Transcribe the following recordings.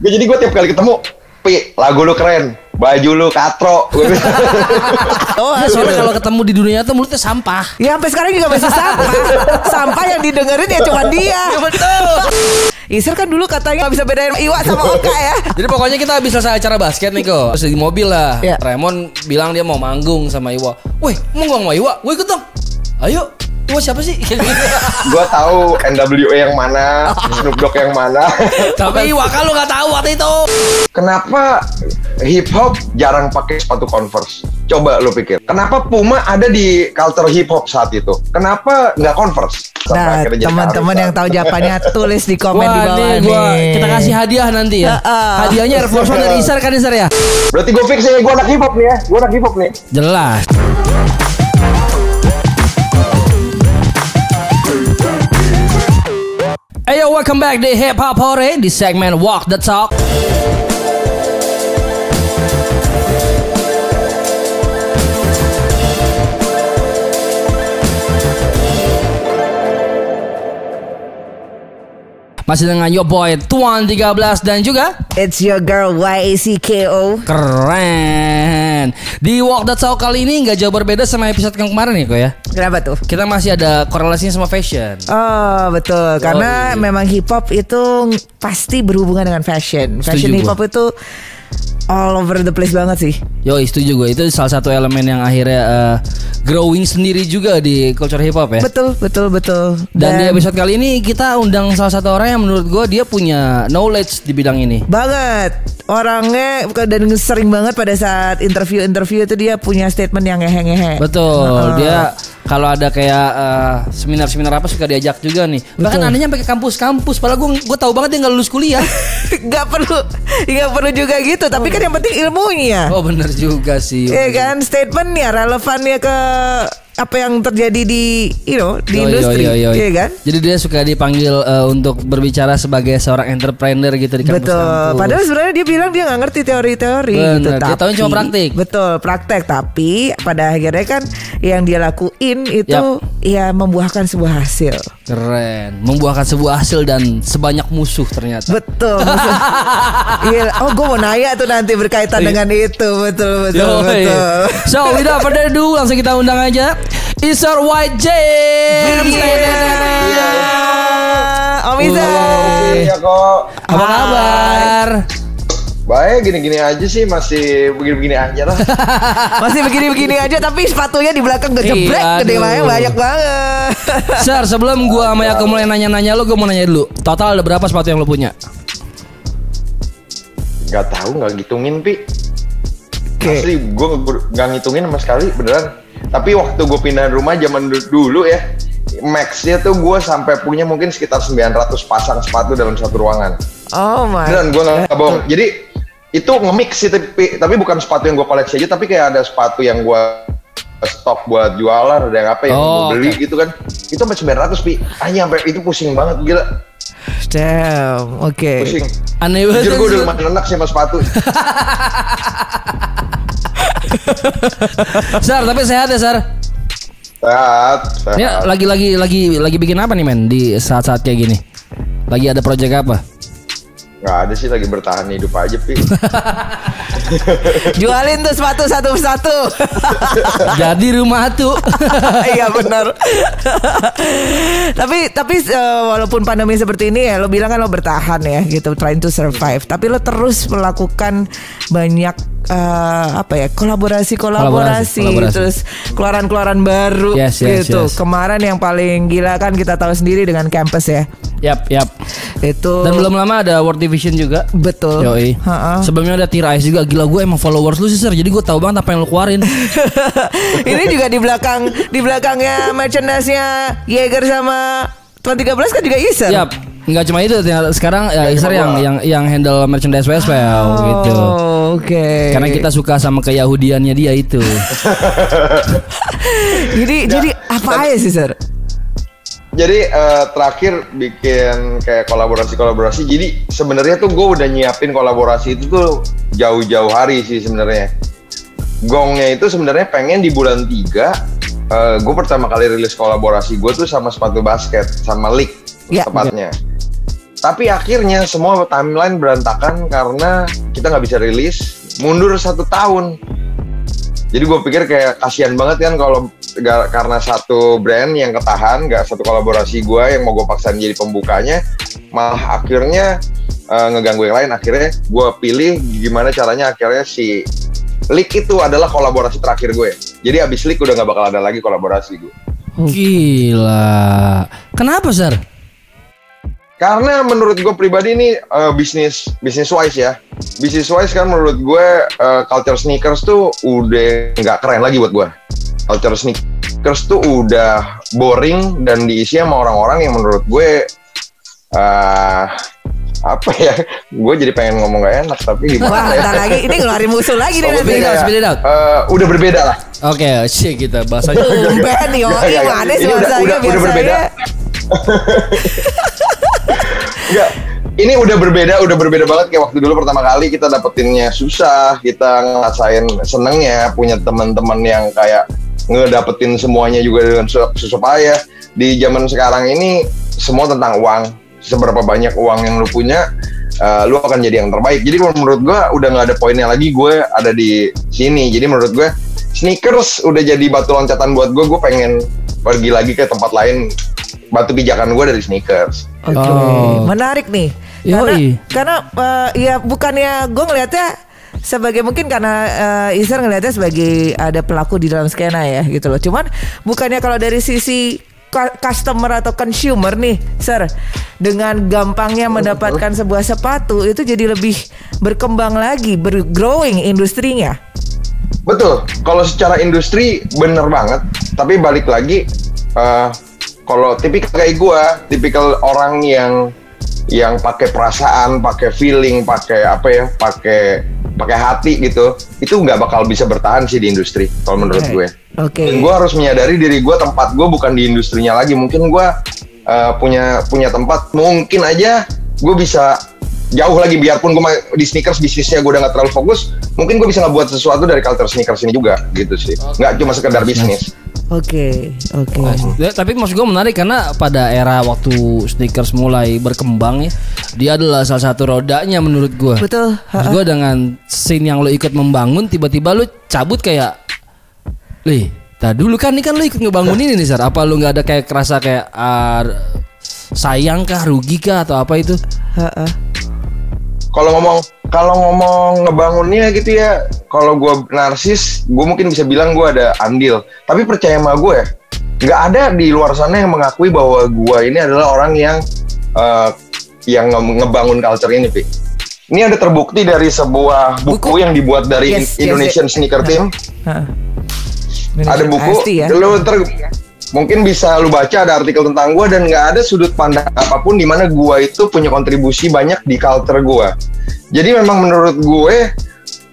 Gua- Jadi gue tiap kali ketemu, Pi, lagu lu keren, baju lu katro. Oh, Nah, soalnya kalau ketemu di dunia tuh mulutnya sampah. Ya sampai sekarang juga masih sampah. sampah yang didengerin ya cuma dia. betul. Isir kan dulu katanya gak bisa bedain Iwa sama Oka ya. Jadi pokoknya kita habis selesai acara basket nih kok. Terus di mobil lah. Iya. Raymond bilang dia mau manggung sama Iwa. Weh, mau gak sama Iwa? Gue ikut dong. Ayo. Iwa siapa sih? Gue tahu NWA yang mana, Snoop Dogg yang mana. Tapi Iwa kan lu gak tahu waktu itu. Kenapa hip hop jarang pakai sepatu Converse? Coba lu pikir. Kenapa Puma ada di culture hip hop saat itu? Kenapa nggak Converse? Sampai Nah, teman-teman yang tahu jawabannya tulis di komen di Wah, bawah nih nih. gua kita kasih hadiah nanti ya. Heeh. Hadiahnya Air Force One dari Isar kan Isar ya? Berarti gue fix ya, gue anak hip hop nih ya. Gue anak hip hop nih. Jelas. Ayo, welcome back di Hip Hop Hore di segmen Walk the Talk. Masih dengan Yo Boy Tuan 13 dan juga It's your girl YACKO. Keren. Di Walk the Talk kali ini nggak jauh berbeda sama episode yang kemarin ya kok ya. Kenapa tuh? Kita masih ada korelasinya sama fashion. Oh betul karena iya. memang hip hop itu pasti berhubungan dengan fashion. Fashion hip hop itu all over the place banget sih. Yo, setuju gue. Itu salah satu elemen yang akhirnya eh, growing sendiri juga di culture hip hop ya. Betul betul betul. Dan, di episode kali ini kita undang salah satu orang yang menurut gue dia punya knowledge di bidang ini. banget orangnya dan sering banget pada saat interview-interview itu dia punya statement yang ngehe-ngehe. Betul. Dia kalau ada kayak eh, seminar-seminar apa suka diajak juga nih. Bahkan anehnya sampai ke kampus-kampus. Padahal gue gue tahu banget dia nggak lulus kuliah. Gak perlu, gak perlu juga gitu. Tapi kan yang penting ilmunya. oh bener juga sih. Iya kan statementnya relevannya ke apa yang terjadi di you know di Yo, yo, industri, yo, yo. iya kan? Jadi dia suka dipanggil eh, untuk berbicara sebagai seorang entrepreneur gitu di kampus-kampus. Betul. Padahal sebenarnya dia bilang dia nggak ngerti teori-teori gitu. dia tahunya cuma praktik. Betul, praktek. Tapi pada akhirnya kan yang dia lakuin itu Yap. ya membuahkan sebuah hasil. Keren, membuahkan sebuah hasil dan sebanyak musuh ternyata. Betul. maksud- Iya. Oh, gue mau nanya tuh nanti berkaitan dengan itu. Betul, betul, Yoi. betul. So, without further ado, langsung kita undang aja Isar White James. Om Izan. Iya kok. Apa kabar? Baik, gini-gini aja sih masih begini-begini aja lah. Masih begini-begini aja tapi sepatunya di belakang gejebrek Iya, gede banget banyak banget. Sar, sebelum gua sama Yako mulai nanya-nanya lo, gua mau nanya dulu. Total ada berapa sepatu yang lo punya? Gak tahu, nggak ngitungin pi. Oke. Asli, gue nggak ngitungin sama sekali beneran. Tapi waktu gue pindah rumah zaman du- dulu ya, maxnya tuh gue sampai punya mungkin sekitar 900 pasang sepatu dalam satu ruangan. Oh my. Beneran gue nggak bohong. Jadi itu nge-mix sih tapi, tapi bukan sepatu yang gue koleksi aja, tapi kayak ada sepatu yang gue stok buat jualan, ada yang apa yang Oh, gue beli oke. gitu kan. Itu sampai 900 pi. Hanya sampai itu pusing banget gila. Damn. Oke. Pusing. Aneh banget. Jujur gue udah lumayan enak sih sama sepatu. Sar, tapi sehat ya, Sar. Sehat, sehat. Ini lagi lagi lagi lagi bikin apa nih, men? Di saat-saat kayak gini. Lagi ada project apa? Nggak ada sih lagi bertahan hidup aja pi. Jualin tuh sepatu satu persatu. Jadi rumah tuh. Iya benar. tapi tapi eh, walaupun pandemi seperti ini ya lo bilang kan lo bertahan ya gitu trying to survive. Tapi lo terus melakukan banyak eh, apa ya kolaborasi kolaborasi, terus keluaran-keluaran baru Yes, yes, gitu. yes. Kemarin yang paling gila kan kita tahu sendiri dengan campus ya. yap, yap. Itu Dan belum lama ada World Division juga. betul. Yoi. Sebelumnya ada Tira Ice juga. Gila gue emang followers lu sih, Sir. Jadi gue tahu banget apa yang lu keluarin. ini juga di belakang di belakangnya merchandise-nya Jaeger sama Tuan 13 kan juga Iser. Yap. Enggak cuma itu, sekarang ya, Isar yang yang yang handle merchandise Westwell gitu. Oh, Oke. Karena kita suka sama keyahudiannya dia itu. jadi jadi apa aja sih, Sir? Jadi eh, terakhir bikin kayak kolaborasi-kolaborasi. Jadi sebenarnya tuh gue udah nyiapin kolaborasi itu tuh jauh-jauh hari sih sebenarnya. Gongnya itu sebenarnya pengen di bulan 3 gue pertama kali rilis kolaborasi gue tuh sama sepatu basket sama League Ya. tepatnya. Tapi akhirnya semua timeline berantakan karena kita nggak bisa rilis, mundur satu tahun. Jadi gue pikir kayak kasihan banget kan kalau karena satu brand yang ketahan, nggak satu kolaborasi gue yang mau gue paksain jadi pembukanya, malah akhirnya eh, ngeganggu yang lain. Akhirnya gue pilih gimana caranya akhirnya si Leak itu adalah kolaborasi terakhir gue. Jadi abis Leak udah nggak bakal ada lagi kolaborasi gue. Gila. Kenapa, Sir? Karena menurut gue pribadi ini eh, bisnis bisnis wise ya. Bisnis wise kan menurut gue eh, culture sneakers tuh udah nggak keren lagi buat gue. Culture sneakers tuh udah boring dan diisi sama orang-orang yang menurut gue eh apa ya? Gue jadi pengen ngomong gak enak tapi Wah, gimana ya? ntar lagi ini ngeluarin musuh lagi nih Oh, nanti. Spit it out, out. Eh, udah berbeda lah. Oke, shit kita bahasanya. Tumben nih, oh gimana sih bahasanya udah- udah berbeda. Enggak, ini udah berbeda, udah berbeda banget kayak waktu dulu pertama kali kita dapetinnya susah, kita ngerasain senengnya, punya teman-teman yang kayak ngedapetin semuanya juga dengan su- susah payah. Di zaman sekarang ini semua tentang uang. Seberapa banyak uang yang lu punya, eh, lu akan jadi yang terbaik. Jadi menurut gua udah nggak ada poinnya lagi gue ada di sini. Jadi menurut gue sneakers udah jadi batu loncatan buat gue. Gue pengen pergi lagi ke tempat lain. Batu pijakan gue dari sneakers. Oke, Oh. menarik nih. Yoi. Karena, karena eh, ya bukannya gue ngelihatnya sebagai mungkin karena eh, Isar ngelihatnya sebagai ada pelaku di dalam skena ya gitu loh. Cuman bukannya kalau dari sisi cu- customer atau consumer nih, Sir, dengan gampangnya mendapatkan sebuah sepatu itu jadi lebih berkembang lagi, bergrowing industrinya. Betul. Kalau secara industri bener banget. Tapi balik lagi, eh, kalau tipikal kayak gue, tipikal orang yang yang pakai perasaan, pakai feeling, pakai apa ya, pakai pakai hati gitu, itu nggak bakal bisa bertahan sih di industri. Kalau menurut Oke. gue. Oke. Dan gue harus menyadari diri gue tempat gue bukan di industrinya lagi. Mungkin gue uh, punya punya tempat. Mungkin aja gue bisa jauh lagi. Biarpun gue di sneakers bisnisnya gue udah nggak terlalu fokus. Mungkin gue bisa ngebuat sesuatu dari culture sneakers ini juga gitu sih. Nggak cuma sekedar bisnis. Oke, oke. Ya, tapi maksud gue menarik karena pada era waktu sneakers mulai berkembang ya, dia adalah salah satu rodanya menurut gue. Betul. Maksud gue dengan scene yang lo ikut membangun, tiba-tiba lo cabut kayak, lih, tak dulu kan ini kan lo ikut ngebangun ini nih Sar. Apa lo nggak ada kayak kerasa kayak ah, sayang kah, rugi kah atau apa itu? Heeh. Kalau ngomong kalau ngomong ngebangunnya gitu ya, kalau gue narsis, gue mungkin bisa bilang gue ada andil. Tapi percaya sama gue, nggak ada di luar sana yang mengakui bahwa gue ini adalah orang yang eh, yang nge- ngebangun culture ini, Pi. Ini ada terbukti dari sebuah buku, Buku. yang dibuat dari Yes, Indonesian yes. Sneaker Team. Heeh. ada buku, ya. lu ntar mungkin bisa lu baca ada artikel tentang gue dan nggak ada sudut pandang apa pun di mana gue itu punya kontribusi banyak di culture gue. Jadi memang menurut gue,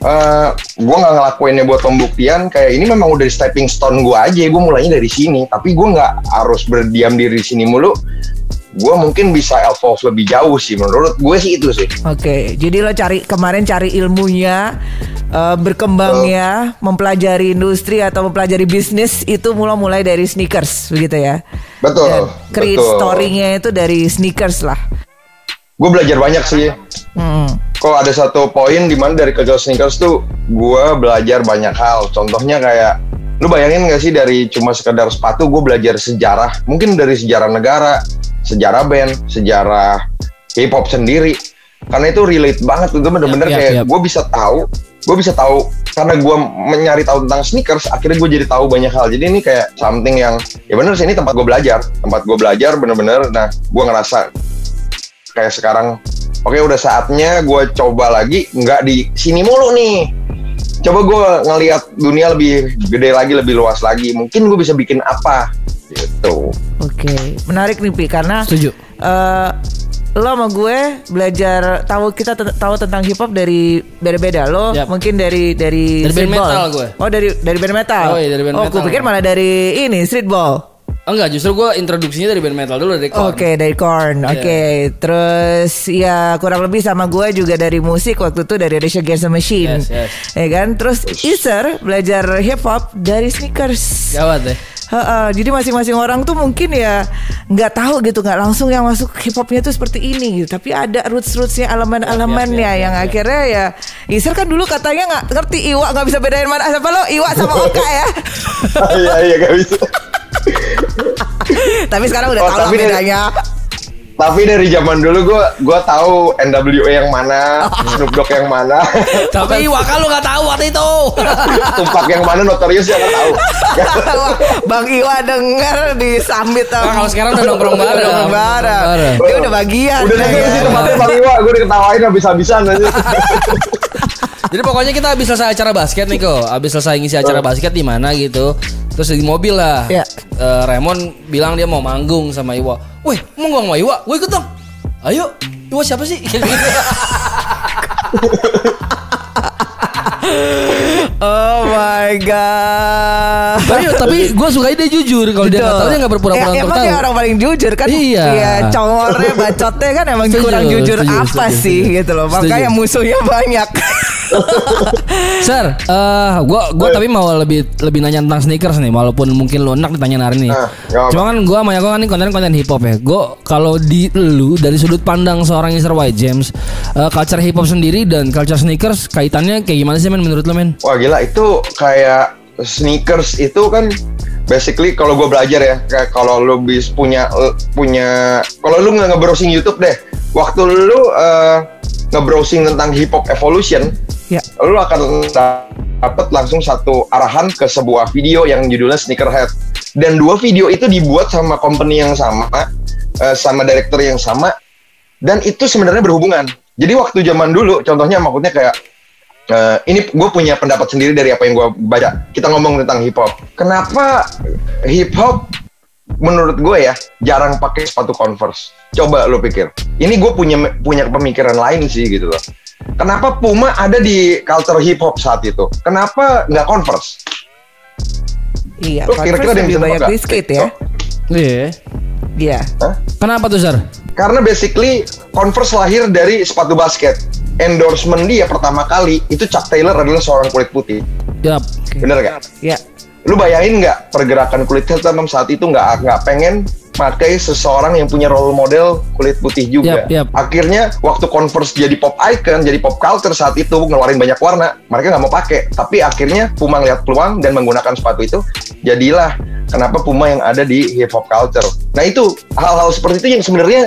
eh gue nggak ngelakuinnya buat pembuktian. Kayak ini memang udah stepping stone gue aja. Gue mulainya dari sini, tapi gue nggak harus berdiam diri di sini mulu. Gue mungkin bisa evolve lebih jauh sih. Menurut gue sih itu sih. Oke, jadi lo cari kemarin cari ilmunya, eh, berkembangnya, mempelajari industri atau mempelajari bisnis itu mulai mulai dari sneakers, begitu ya? Betul. Dan create betul. story-nya itu dari sneakers lah. Gue belajar banyak sih. Hmm. Kalau ada satu poin di mana dari kerja sneakers tuh gue belajar banyak hal. Contohnya kayak lu bayangin gak sih dari cuma sekedar sepatu gue belajar sejarah, mungkin dari sejarah negara, sejarah band, sejarah hip hop sendiri. Karena itu relate banget, itu bener-bener kayak gue bisa tahu, gue bisa tahu karena gue mencari tahu tentang sneakers, akhirnya gue jadi tahu banyak hal. Jadi ini kayak something yang ya bener sih ini tempat gue belajar, tempat gue belajar bener-bener. Nah, gue ngerasa kayak sekarang oke udah saatnya gue coba lagi nggak di sini mulu nih coba gue ngelihat dunia lebih gede lagi lebih luas lagi mungkin gue bisa bikin apa gitu Oke, menarik nih Pi karena Setuju. eh, lo sama gue belajar tahu kita tahu tentang hip hop dari beda-beda. Lo Yap. mungkin dari dari, Dari band streetball. metal gue. Oh dari dari band metal. Oh iya, dari band oh, metal. gue pikir malah dari ini streetball. Enggak, justru gue introduksinya dari band metal dulu dari Korn. Oke dari Korn, Iya. oke. Terus ya kurang lebih sama gue juga dari musik waktu itu dari Rage Against the Machine, Yes, yes. ya kan. Terus Iser belajar hip hop dari sneakers. Gawat deh. Heeh, jadi masing-masing orang tuh mungkin ya nggak tahu gitu nggak langsung yang masuk hip hopnya tuh seperti ini gitu tapi ada roots rootsnya elemen-elemennya yang akhirnya ya Isar kan dulu katanya nggak ngerti Iwa nggak bisa bedain mana siapa lo Iwa sama Oka ya Iya iya gak bisa. tapi sekarang udah Oh, tahu bedanya Tapi dari zaman dulu gue gua tahu NWA yang mana, Snoop Dogg yang mana, Tapi Waka lu gak tahu waktu itu. Tupac yang mana, Notorious yang nggak tahu. Bang Iwa denger di summit Nah, kalau sekarang udah nongkrong bareng. nongkrong bareng. Dia udah bagian Udah dengerin sih tempatnya Bang Iwa, gue diketawain habis-habisan aja. Jadi pokoknya kita habis selesai acara basket nih kok. Habis selesai ngisi acara basket di mana gitu. Terus di mobil lah. Ya. Eh, Raymond bilang dia mau manggung sama Iwa. Wih, mau gak sama Iwa? Gue ikut dong. Ayo, Iwa siapa sih? Oh my god. tapi tapi gue suka dia jujur. Kalau dia nggak tahu dia nggak berpura-pura Ya, emang tahu. dia orang paling jujur kan Iya. Iya congornya bacotnya kan emang Setuju, kurang jujur setuju, apa setuju, sih setuju. gitu loh Setuju. Makanya musuhnya banyak Sir, eh gua gua tapi mau lebih lebih nanya tentang sneakers nih, walaupun mungkin lu enak ditanya hari ini. Ah, nggak apa. Cuma kan gua sama Yako kan konten-konten hip hop ya. Gua kalau di lu dari sudut pandang seorang Mr. White James, eh, culture hip hop sendiri dan culture sneakers kaitannya kayak gimana sih men menurut lu men? Wah gila itu kayak sneakers itu kan basically kalau gue belajar ya kayak kalau lu bis punya punya kalau lu nggak nge-browsing YouTube deh waktu lu eh, nge-browsing tentang hip hop evolution Ya. lu akan dapat langsung satu arahan ke sebuah video yang judulnya Sneakerhead. Dan dua video itu dibuat sama company yang sama eh, sama director yang sama dan itu sebenarnya berhubungan. Jadi waktu zaman dulu contohnya maksudnya kayak eh, ini gue punya pendapat sendiri dari apa yang gue baca. Kita ngomong tentang hip hop. Kenapa hip hop menurut gue ya jarang pakai sepatu Converse. Coba lo pikir. Ini gue punya punya pemikiran lain sih gitu loh. Kenapa Puma ada di culture hip hop saat itu? Kenapa nggak Converse? Iya Lu kira-kira ada yang lebih bisa banyak skate ya Iya. Iya Hah? Kenapa tuh, Sir? Karena basically Converse lahir dari sepatu basket. Endorsement dia pertama kali itu Chuck Taylor adalah seorang kulit putih. Yap. Bener gak? Ya Lu bayangin nggak pergerakan kulit hitam saat itu nggak nggak pengen pakai seseorang yang punya role model kulit putih juga. Yap, yap. Akhirnya waktu Converse jadi pop icon, jadi pop culture saat itu ngeluarin banyak warna, mereka nggak mau pakai. Tapi akhirnya Puma ngeliat peluang dan menggunakan sepatu itu, jadilah kenapa Puma yang ada di hip hop culture. Nah itu hal-hal seperti itu yang sebenarnya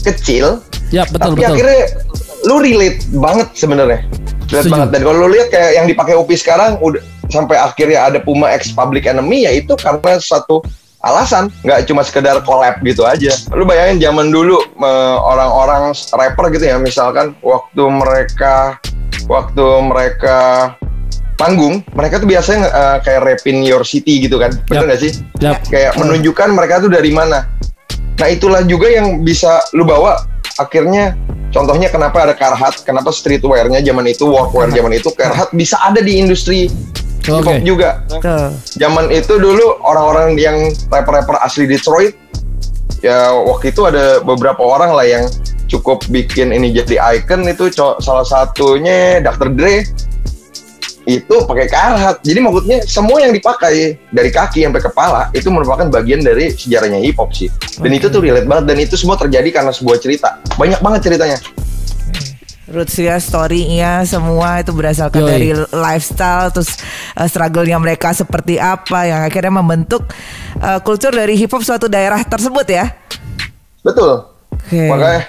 kecil, Yap, betul tapi betul. akhirnya lu relate banget sebenarnya. Relate banget. Dan kalau lu lihat kayak yang dipakai Upi sekarang udah sampai akhirnya ada Puma X Public Enemy ya itu karena satu alasan nggak cuma sekedar collab gitu aja lu bayangin zaman dulu orang-orang rapper gitu ya misalkan waktu mereka waktu mereka panggung mereka tuh biasanya eh, kayak rapin your city gitu kan Yap. nggak sih Yap. kayak menunjukkan mereka tuh dari mana. Nah itulah juga yang bisa lu bawa akhirnya contohnya kenapa ada Carhartt, kenapa streetwear-nya zaman itu, workwear zaman itu Carhartt bisa ada di industri hip hop Oke. juga. Zaman itu dulu orang-orang yang rapper-rapper asli Detroit ya waktu itu ada beberapa orang lah yang cukup bikin ini jadi icon itu salah satunya Dr. Dre itu pakai Carhartt. Jadi maksudnya semua yang dipakai dari kaki sampai kepala itu merupakan bagian dari sejarahnya hip hop sih. Dan itu tuh relate banget dan itu semua terjadi karena sebuah cerita. Banyak banget ceritanya. Rootsnya, story-nya semua itu berdasarkan Yoi. dari lifestyle terus uh, struggle-nya mereka seperti apa yang akhirnya membentuk uh, kultur dari hip hop suatu daerah tersebut ya. Betul. Oke. Makanya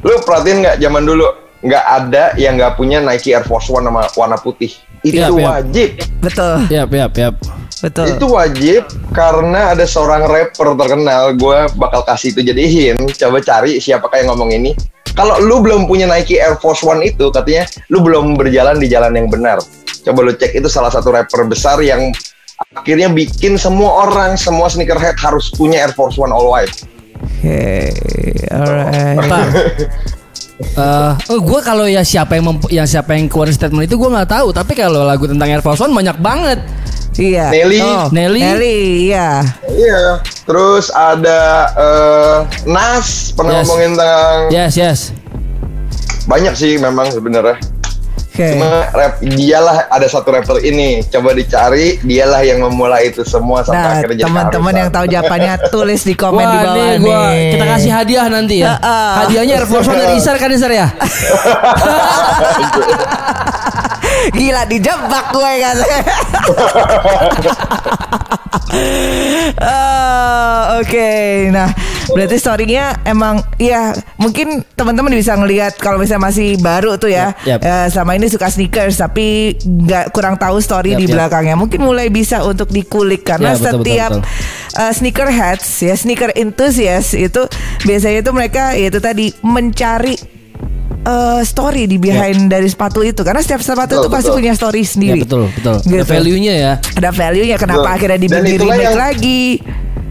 lu perhatiin nggak zaman dulu nggak ada yang nggak punya Nike Air Force One sama warna putih. Itu yap. wajib. Betul, Yap, yap, yap. betul. Itu wajib karena ada seorang rapper terkenal. Gue bakal kasih itu jadi hint. Coba cari siapakah yang ngomong ini. Kalau lu belum punya Nike Air Force One itu, katanya lu belum berjalan di jalan yang benar. Coba lu cek itu salah satu rapper besar yang akhirnya bikin semua orang, semua sneakerhead harus punya Air Force One all white. Oke, alright. Eh, oh, gue kalau ya siapa yang memp- yang siapa yang keluarin statement itu gue nggak tahu. Tapi kalau lagu tentang Air Force One banyak banget. Iya. Nelly. Oh, Nelly. Nelly, iya. Iya. Terus ada eh, Nas pernah Yes. ngomongin tentang Yes, yes. banyak sih memang sebenarnya. Oke. Cuma rap dialah ada satu rapper ini coba dicari dialah yang memulai itu semua sampai Nah, akhirnya teman-teman yang tahu jawabannya tulis di komen di Wah, bawah nih nih. gua kita kasih hadiah nanti ya. Heeh. Hadiahnya Air Force One dari Isar kan Isar ya? Gila dijebak gue kan. Oh, Oke, nah berarti storynya emang ya mungkin teman-teman bisa ngelihat kalau misalnya masih baru tuh ya, Yap, yap. eh, sama ini suka sneakers tapi nggak kurang tahu story Yap, di yap. belakangnya. Mungkin mulai bisa untuk dikulik karena Ya, betul, betul, setiap betul. eh, sneaker heads ya sneaker enthusiast itu biasanya itu mereka yaitu tadi mencari eh, story di behind dari sepatu itu karena setiap sepatu Betul, itu pasti betul. punya story Ya sendiri. betul, betul. Ada Gitu. value-nya ya. Ada value-nya kenapa Betul. akhirnya dibikin remake yang- lagi.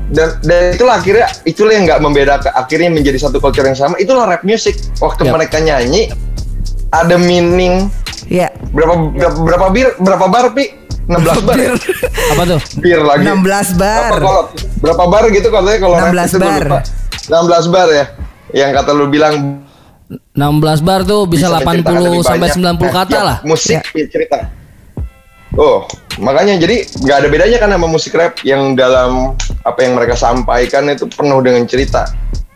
Dan dan itulah akhirnya itulah yang nggak membedakan akhirnya menjadi satu culture yang sama itulah rap music waktu Yap. mereka nyanyi ada meaning Ya. berapa berapa berapa bir berapa bar pi 16 bar ya? Apa tuh? bir lagi 16 bar. Apa kolot? berapa bar gitu katanya kalau rap 16 itu gua bar. lupa. 16 bar ya yang kata lu bilang 16 bar tuh bisa, menceritakan 80 lebih sampai banyak. 90 kata Ya, lah. musik ya, cerita Oh, makanya jadi nggak ada bedanya kan sama musik rap yang dalam apa yang mereka sampaikan itu penuh dengan cerita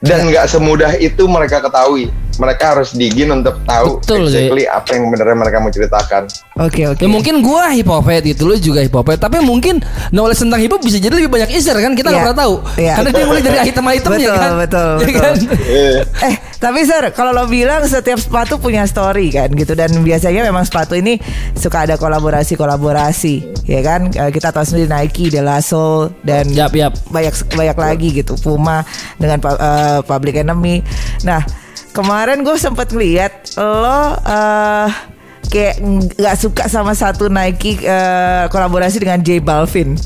dan nggak semudah itu mereka ketahui. Mereka harus digin untuk tahu Betul, exactly apa yang benernya mereka mau ceritakan. Oke oke. Ya mungkin gua hip hop head gitu lu juga hip hop head tapi mungkin knowledge tentang hip hop bisa jadi lebih banyak Isar kan kita nggak Iya. pernah tahu Iya. karena dia mulai dari item-itemnya Betul, kan betul, Ya betul. kan? Eh, Eh, tapi Sir, kalau lo bilang setiap sepatu punya story kan gitu dan biasanya memang sepatu ini suka ada kolaborasi-kolaborasi, ya kan? Eh, Kita tahu sendiri Nike, De La Soul dan Yap, yap. banyak banyak lagi gitu, Puma dengan eh, Public Enemy. Nah, kemarin gue sempet ngeliat lo eh, kayak nggak suka sama satu Nike eh, kolaborasi dengan J Balvin.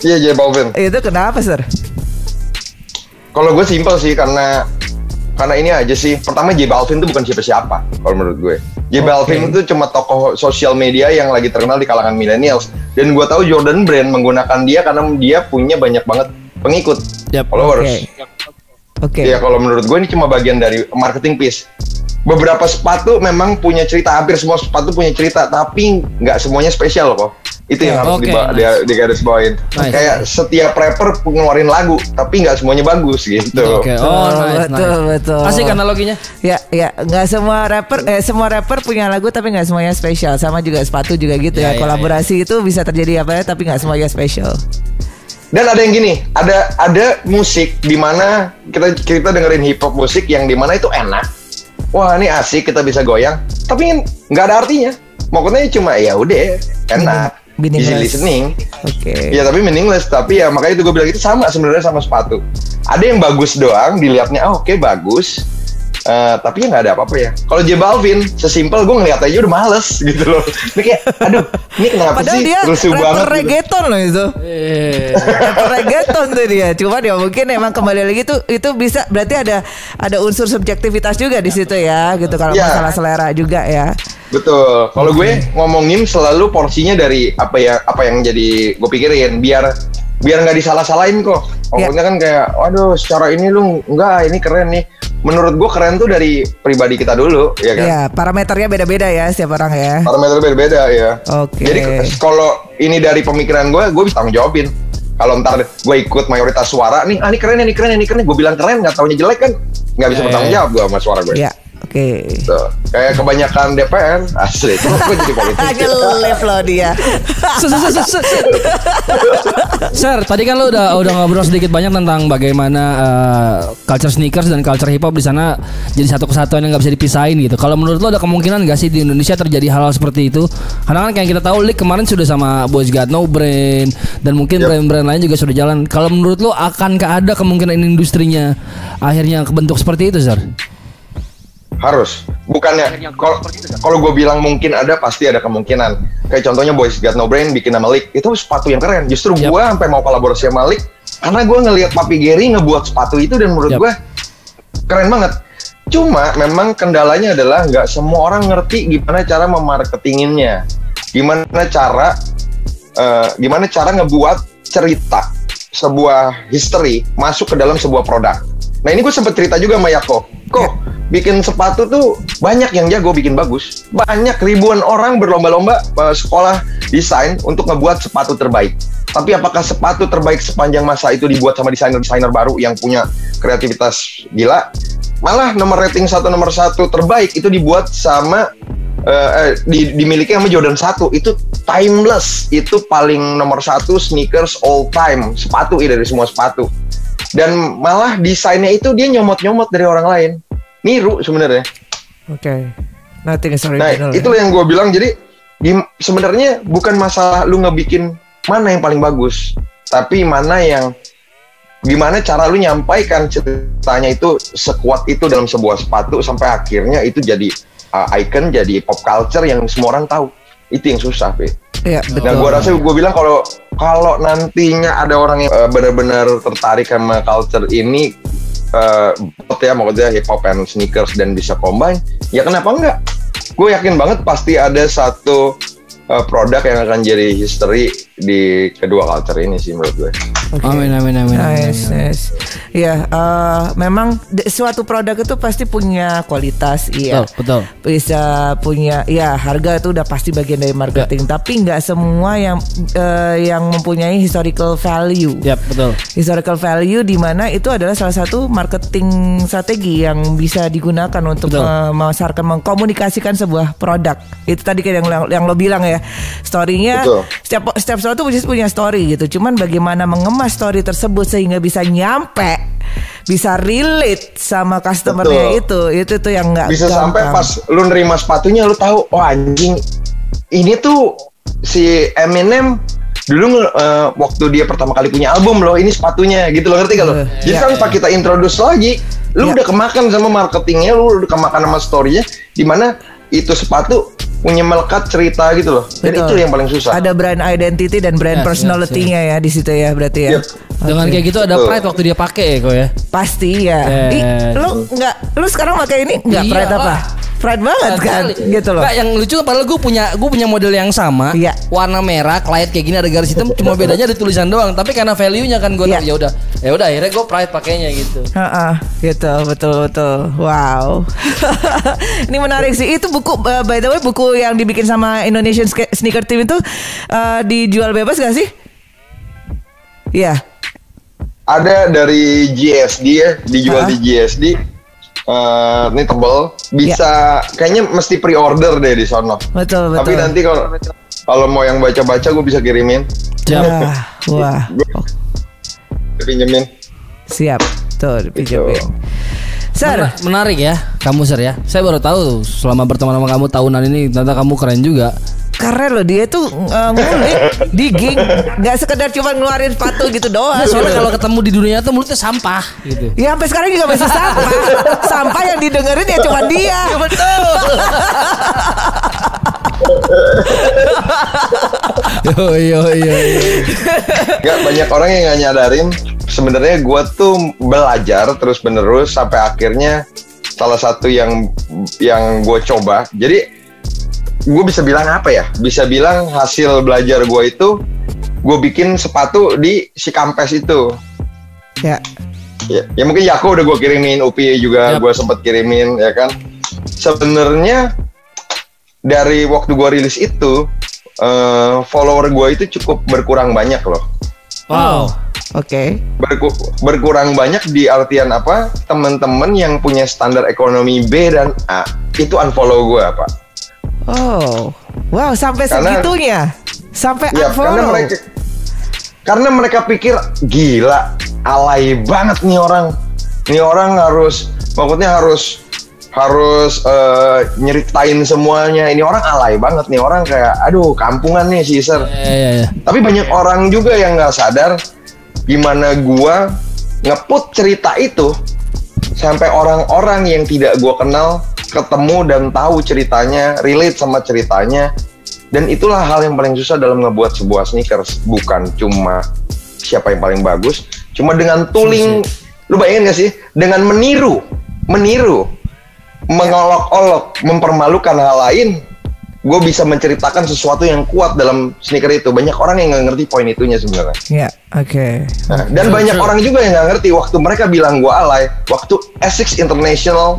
Iya, J Balvin. Itu kenapa, Sir? Kalau gue simpel sih karena karena ini aja sih. Pertama J Balvin itu bukan siapa-siapa kalau menurut gue. J. Balvin itu cuma tokoh sosial media yang lagi terkenal di kalangan millennials. Dan gue tahu Jordan Brand menggunakan dia karena dia punya banyak banget pengikut, Yap. followers. Oke. Oke. Ya kalau menurut gue ini cuma bagian dari marketing piece. Beberapa sepatu memang punya cerita, hampir semua sepatu punya cerita, tapi nggak semuanya spesial kok. Itu yang harus Oke, diba- nice. di, digaris bawain. Nice. Kayak setiap rapper ngeluarin lagu, tapi nggak semuanya bagus gitu. Oke, oh Betul, nice, betul, nice. betul. Asik analoginya. Ya, ya, nggak semua rapper, eh semua rapper punya lagu tapi nggak semuanya spesial. Sama juga sepatu juga gitu Ya, ya. ya, Kolaborasi itu bisa terjadi apa ya, tapi nggak semuanya spesial. Dan ada yang gini, ada ada musik di mana kita kita dengerin hip hop musik yang di mana itu enak. Wah ini asik kita bisa goyang, tapi nggak ada artinya. Maksudnya cuma ya udah enak, easy listening. Oke. Ya tapi meaningless, tapi ya makanya itu gue bilang itu sama sebenarnya sama sepatu. Ada yang bagus doang, dilihatnya ah oke bagus, Eh, tapi ya nggak ada apa-apa ya. Kalau J Balvin, sesimpel gue ngeliat aja udah males gitu loh. Ini kayak, aduh, ini kenapa Padahal sih dia rusuh rapper banget? gitu. reggaeton loh itu. Eh, rapper reggaeton tuh dia. Cuma ya mungkin emang kembali lagi tuh itu bisa berarti ada ada unsur subjektivitas juga di situ ya, gitu kalau Ya. masalah selera juga ya. Betul. Kalau gue ngomongin selalu porsinya dari apa ya apa yang jadi gue pikirin biar biar nggak disalah-salahin kok. Ya. Pokoknya kan kayak, waduh, secara ini lu enggak, ini keren nih. Menurut gue keren tuh dari pribadi kita dulu, ya kan? Ya, parameternya beda-beda ya setiap orang ya. Parameter berbeda ya. Oke. Jadi kalau ini dari pemikiran gue, gue bisa tanggung jawabin. Kalau ntar gue ikut mayoritas suara nih, ah ini keren, ini keren, ini keren, gue bilang keren, nggak taunya jelek kan, nggak bisa Ya, bertanggung ya. jawab gue sama suara gue. Ya, oke. Tuh. Kayak kebanyakan DPR, asli. Itu gue jadi politik. Ngelip loh dia. Sir, tadi kan lu udah udah ngobrol sedikit banyak tentang bagaimana eh, culture sneakers dan culture hip hop di sana jadi satu kesatuan yang nggak bisa dipisahin gitu. Kalau menurut lu ada kemungkinan nggak sih di Indonesia terjadi hal-hal seperti itu? Karena kan kayak kita tahu Lik kemarin sudah sama Boys Got No Brand dan mungkin brand-brand lain juga sudah jalan. Kalau menurut lu akankah ada kemungkinan industrinya akhirnya kebentuk seperti itu, Sir? Harus. Bukannya kalau kalau gue bilang mungkin ada pasti ada kemungkinan. Kayak contohnya Boys Got No Brain bikin nama Malik itu sepatu yang keren. Justru Yap. gue sampai mau kolaborasi sama Malik karena gue ngelihat Papi Gary ngebuat sepatu itu dan menurut Yap. gue keren banget. Cuma memang kendalanya adalah nggak semua orang ngerti gimana cara memarketinginnya, gimana cara eh, gimana cara ngebuat cerita sebuah history masuk ke dalam sebuah produk. Nah ini gue sempet cerita juga sama Yako, kok bikin sepatu tuh banyak yang jago bikin bagus. Banyak ribuan orang berlomba-lomba eh, sekolah desain untuk ngebuat sepatu terbaik. Tapi apakah sepatu terbaik sepanjang masa itu dibuat sama desainer-desainer baru yang punya kreativitas gila? Malah nomor rating satu nomor satu terbaik itu dibuat sama eh, eh, di, dimiliki sama Jordan 1 itu timeless itu paling nomor satu sneakers all time sepatu ini dari semua sepatu dan malah desainnya itu dia nyomot-nyomot dari orang lain niru sebenarnya Oke. Nothing is nah original. itu yang gue bilang jadi di- sebenarnya bukan masalah lu ngebikin mana yang paling bagus tapi mana yang gimana cara lu nyampaikan ceritanya itu sekuat itu dalam sebuah sepatu sampai akhirnya itu jadi uh, icon jadi pop culture yang semua orang tahu itu yang susah Pi. Iya, betul. Nah, gue rasa gue bilang kalau kalau nantinya ada orang yang uh, benar-benar tertarik sama culture ini, uh, betul ya maksudnya hip hop and sneakers dan bisa combine, ya kenapa enggak? Gue yakin banget pasti ada satu uh, produk yang akan jadi history di kedua culture ini sih menurut gue. Oke. Amin amin amin. amin, Nice, amin. nice. Ya, eh, memang suatu produk itu pasti punya kualitas, iya. Betul, betul. Bisa punya, ya harga itu udah pasti bagian dari marketing. Tapi nggak semua yang eh, yang mempunyai historical value. Yap, betul. Historical value di mana itu adalah salah satu marketing strategi yang bisa digunakan untuk Betul. memasarkan, mengkomunikasikan sebuah produk. Itu tadi kayak yang, yang lo bilang ya, storynya Betul. setiap setiap sesuatu punya punya story gitu. Cuman bagaimana mengemas story tersebut sehingga bisa nyampe, bisa relate sama customernya itu, itu tuh yang nggak Bisa sampai gampang. pas lu nerima sepatunya lu tahu, oh anjing ini tuh si Eminem dulu eh, waktu dia pertama kali punya album loh ini sepatunya gitu loh ngerti gak lo? Eh, Jadi iya, tanpa kita introduce lagi, lu Iya. udah kemakan sama marketingnya, lu udah kemakan sama storynya, di mana itu sepatu punya melekat cerita gitu loh. Dan Betul. itu yang paling susah. Ada brand identity dan brand Yes, personality-nya ya di situ ya berarti ya. Yep. Dengan Oke. kayak gitu ada Betul. pride waktu dia pakai ya kok ya. Pasti ya. Yes. Ih, lu nggak, lu sekarang pakai ini nggak Iya pride apa? lah. Pride banget kan, Kali. gitu loh. Nggak, yang lucu padahal gue punya gue punya model yang sama, Iya. warna merah, klien kayak gini ada garis hitam, cuma bedanya ada tulisan doang. Tapi karena value-nya kan gue Iya. ya udah, ya udah akhirnya gue pride pakainya gitu. Heeh, gitu betul betul. Wow. Ini menarik sih. Itu buku uh, by the way buku yang dibikin sama Indonesian Sneaker Team itu uh, dijual bebas gak sih? Iya. Ada dari GSD ya, dijual Hah? di GSD. Eh, ini tebel, bisa kayaknya mesti pre-order deh di sono. Betul betul. Tapi nanti kalau kalau mau yang baca-baca gue bisa kirimin, Siap. Wah, wah. Oh, pinjemin. siap. Tuh dipinjemin. Gitu. Sir, Mena- Menarik ya, kamu Sir ya. Saya baru tahu selama berteman sama kamu tahunan ini ternyata kamu keren juga. keren loh dia tuh uh, ngulik, digging, nggak sekedar cuma ngeluarin sepatu gitu doang. Nah, soalnya kalau ketemu di dunia tuh mulutnya sampah gitu. Ya sampai sekarang juga masih sampah. sampah yang didengerin ya cuma dia. betul. yo yo yo. yo. Gak banyak orang yang nggak nyadarin sebenarnya gue tuh belajar terus menerus sampai akhirnya salah satu yang yang gue coba. Jadi gue bisa bilang apa ya? Bisa bilang hasil belajar gue itu gue bikin sepatu di si kampes itu. Ya, Ya, ya mungkin Yako udah gue kirimin, Upi juga Yap. gue sempet kirimin, ya kan. Sebenarnya dari waktu gue rilis itu, eh, follower gue itu cukup berkurang banyak loh. Wow. oke. Berku- berkurang banyak di artian apa? Temen-temen yang punya standar ekonomi B dan A itu unfollow gue apa? Oh, wow sampai Karena- segitunya, sampai Ya karena unfollow. mereka karena mereka pikir gila alay banget nih orang. Nih orang harus maksudnya harus harus eh, nyeritain semuanya. Ini orang alay banget nih orang kayak aduh kampungan nih si Iser. Ya ya ya. Tapi banyak orang juga yang nggak sadar gimana gua ngeput cerita itu sampai orang-orang yang tidak gua kenal ketemu dan tahu ceritanya, relate sama ceritanya. Dan itulah hal yang paling susah dalam ngebuat sebuah sneakers, bukan cuma siapa yang paling bagus, cuma dengan tooling. Lu bayangin gak sih? Dengan meniru, meniru, mengolok-olok, mempermalukan hal lain, gue bisa menceritakan sesuatu yang kuat dalam sneaker itu. Banyak orang yang nggak ngerti poin itunya sebenarnya. Ya, oke. Nah, dan banyak orang juga yang nggak ngerti waktu mereka bilang gue alay. Waktu Essex International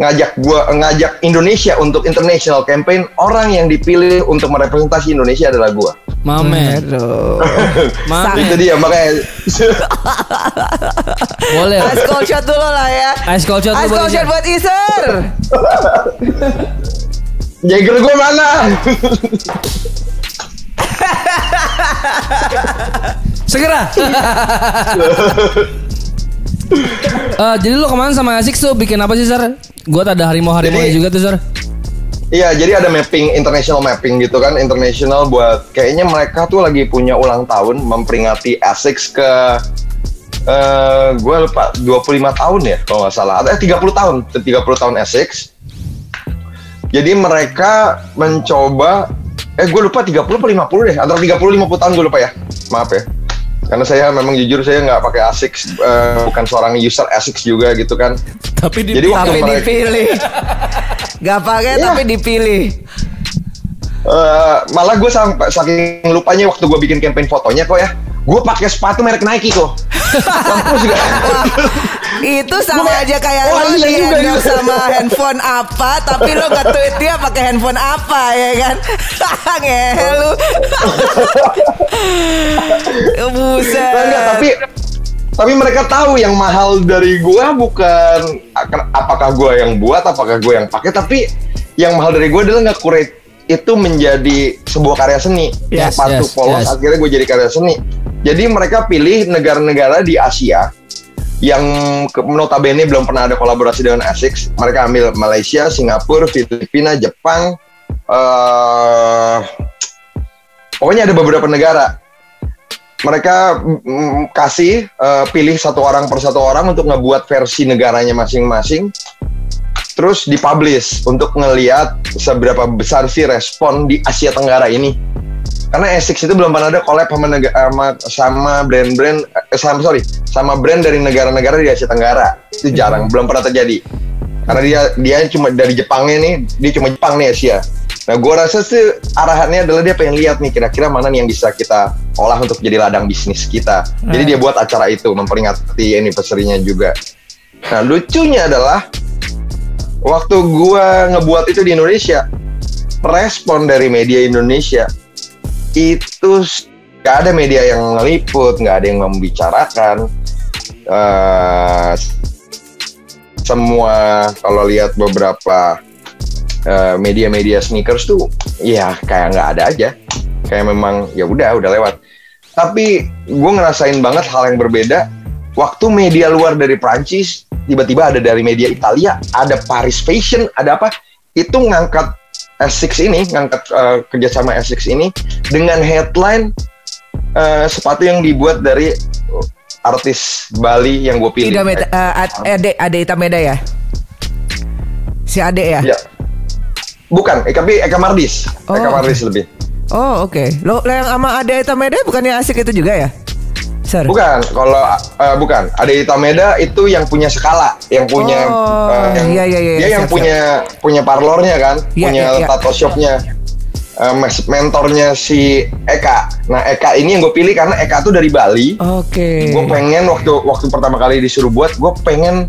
ngajak gua ngajak Indonesia untuk international campaign orang yang dipilih untuk merepresentasi Indonesia adalah gua Mamen. Aduh. Mamen. itu dia makanya Boleh. Ice cold shot dulu lah ya. Ice cold shot Ice cold shot buat Iser. Jagger gua mana Segera. Eh, jadi lu kemarin sama Asik tuh bikin apa sih, Sar? Gua ada harimau-harimau juga tuh, Sar. Iya, jadi ada mapping international mapping gitu kan, international buat kayaknya mereka tuh lagi punya ulang tahun memperingati ASICS ke eh gue lupa 25 tahun ya kalau nggak salah. Ada eh, 30 tahun, 30 tahun ASICS. Jadi mereka mencoba eh gue lupa 30 atau 50 deh, antara 30 50 tahun gue lupa ya. Maaf ya. Karena saya memang jujur saya nggak pakai ASICS, eh, bukan seorang user ASICS juga gitu kan. Tapi Jadi waktu Tapi mereka dipilih. Gak pakai Iya. tapi dipilih. Eh, malah gue sampai saking lupanya waktu gue bikin campaign fotonya kok ya gue pakai sepatu merek Nike kok Mampus juga Itu sama aja kayak Wah, lo iya di juga, iya. sama handphone apa tapi lo gak tweet dia pakai handphone apa ya kan ngehel lu buset Nah, enggak, tapi tapi mereka tahu yang mahal dari gue bukan apakah gue yang buat apakah gue yang pakai tapi yang mahal dari gue adalah nggak kurate itu menjadi sebuah karya seni Yes, sepatu yes, polos yes. akhirnya gue jadi karya seni jadi mereka pilih negara-negara di Asia yang notabene belum pernah ada kolaborasi dengan ASICS. Mereka ambil Malaysia, Singapura, Filipina, Jepang, eh pokoknya ada beberapa negara. Mereka mm, kasih eh, pilih satu orang per satu orang untuk ngebuat versi negaranya masing-masing, terus dipublish untuk ngeliat seberapa besar sih respon di Asia Tenggara ini. Karena Essex itu belum pernah ada collab sama nega- sama, sama brand-brand eh, sama sorry sama brand dari negara-negara di Asia Tenggara. Itu jarang belum pernah terjadi. Karena dia dia cuma dari Jepangnya nih dia cuma Jepang nih Asia nah gua rasa sih arahannya adalah dia pengen lihat nih kira-kira mana nih yang bisa kita olah untuk jadi ladang bisnis kita. Jadi dia buat acara itu memperingati anniversary-nya juga. Nah lucunya adalah waktu gua ngebuat itu di Indonesia respon dari media Indonesia itu nggak ada media yang ngeliput, nggak ada yang membicarakan. Eh, semua kalau lihat beberapa eh, media-media sneakers tuh, ya kayak nggak ada aja. Kayak memang ya udah, udah lewat. Tapi gue ngerasain banget hal yang berbeda. Waktu media luar dari Prancis, tiba-tiba ada dari media Italia, ada Paris Fashion, ada apa? Itu ngangkat S6 ini, ngangkat eh, kerjasama S6 ini dengan headline eh, sepatu yang dibuat dari artis Bali yang gue pilih. Ida Meda, eh, Ad- Ade Ade ya si Ade ya Ya. Bukan, tapi Eka Mardis. Eka Oh. Mardis lebih. oh oke lo lo yang sama Ade Itameda bukannya asik itu juga ya Sir Bukan, kalau eh, bukan. Ada Itameda itu yang punya skala, yang punya Oh, eh, yang, iya, iya, iya, dia yang siap, punya punya parlornya kan, Iya, punya iya, iya. tato shopnya. Mes- mentornya si Eka. Nah Eka ini yang gue pilih karena Eka tuh dari Bali. oke Gue pengen waktu waktu pertama kali disuruh buat, gue pengen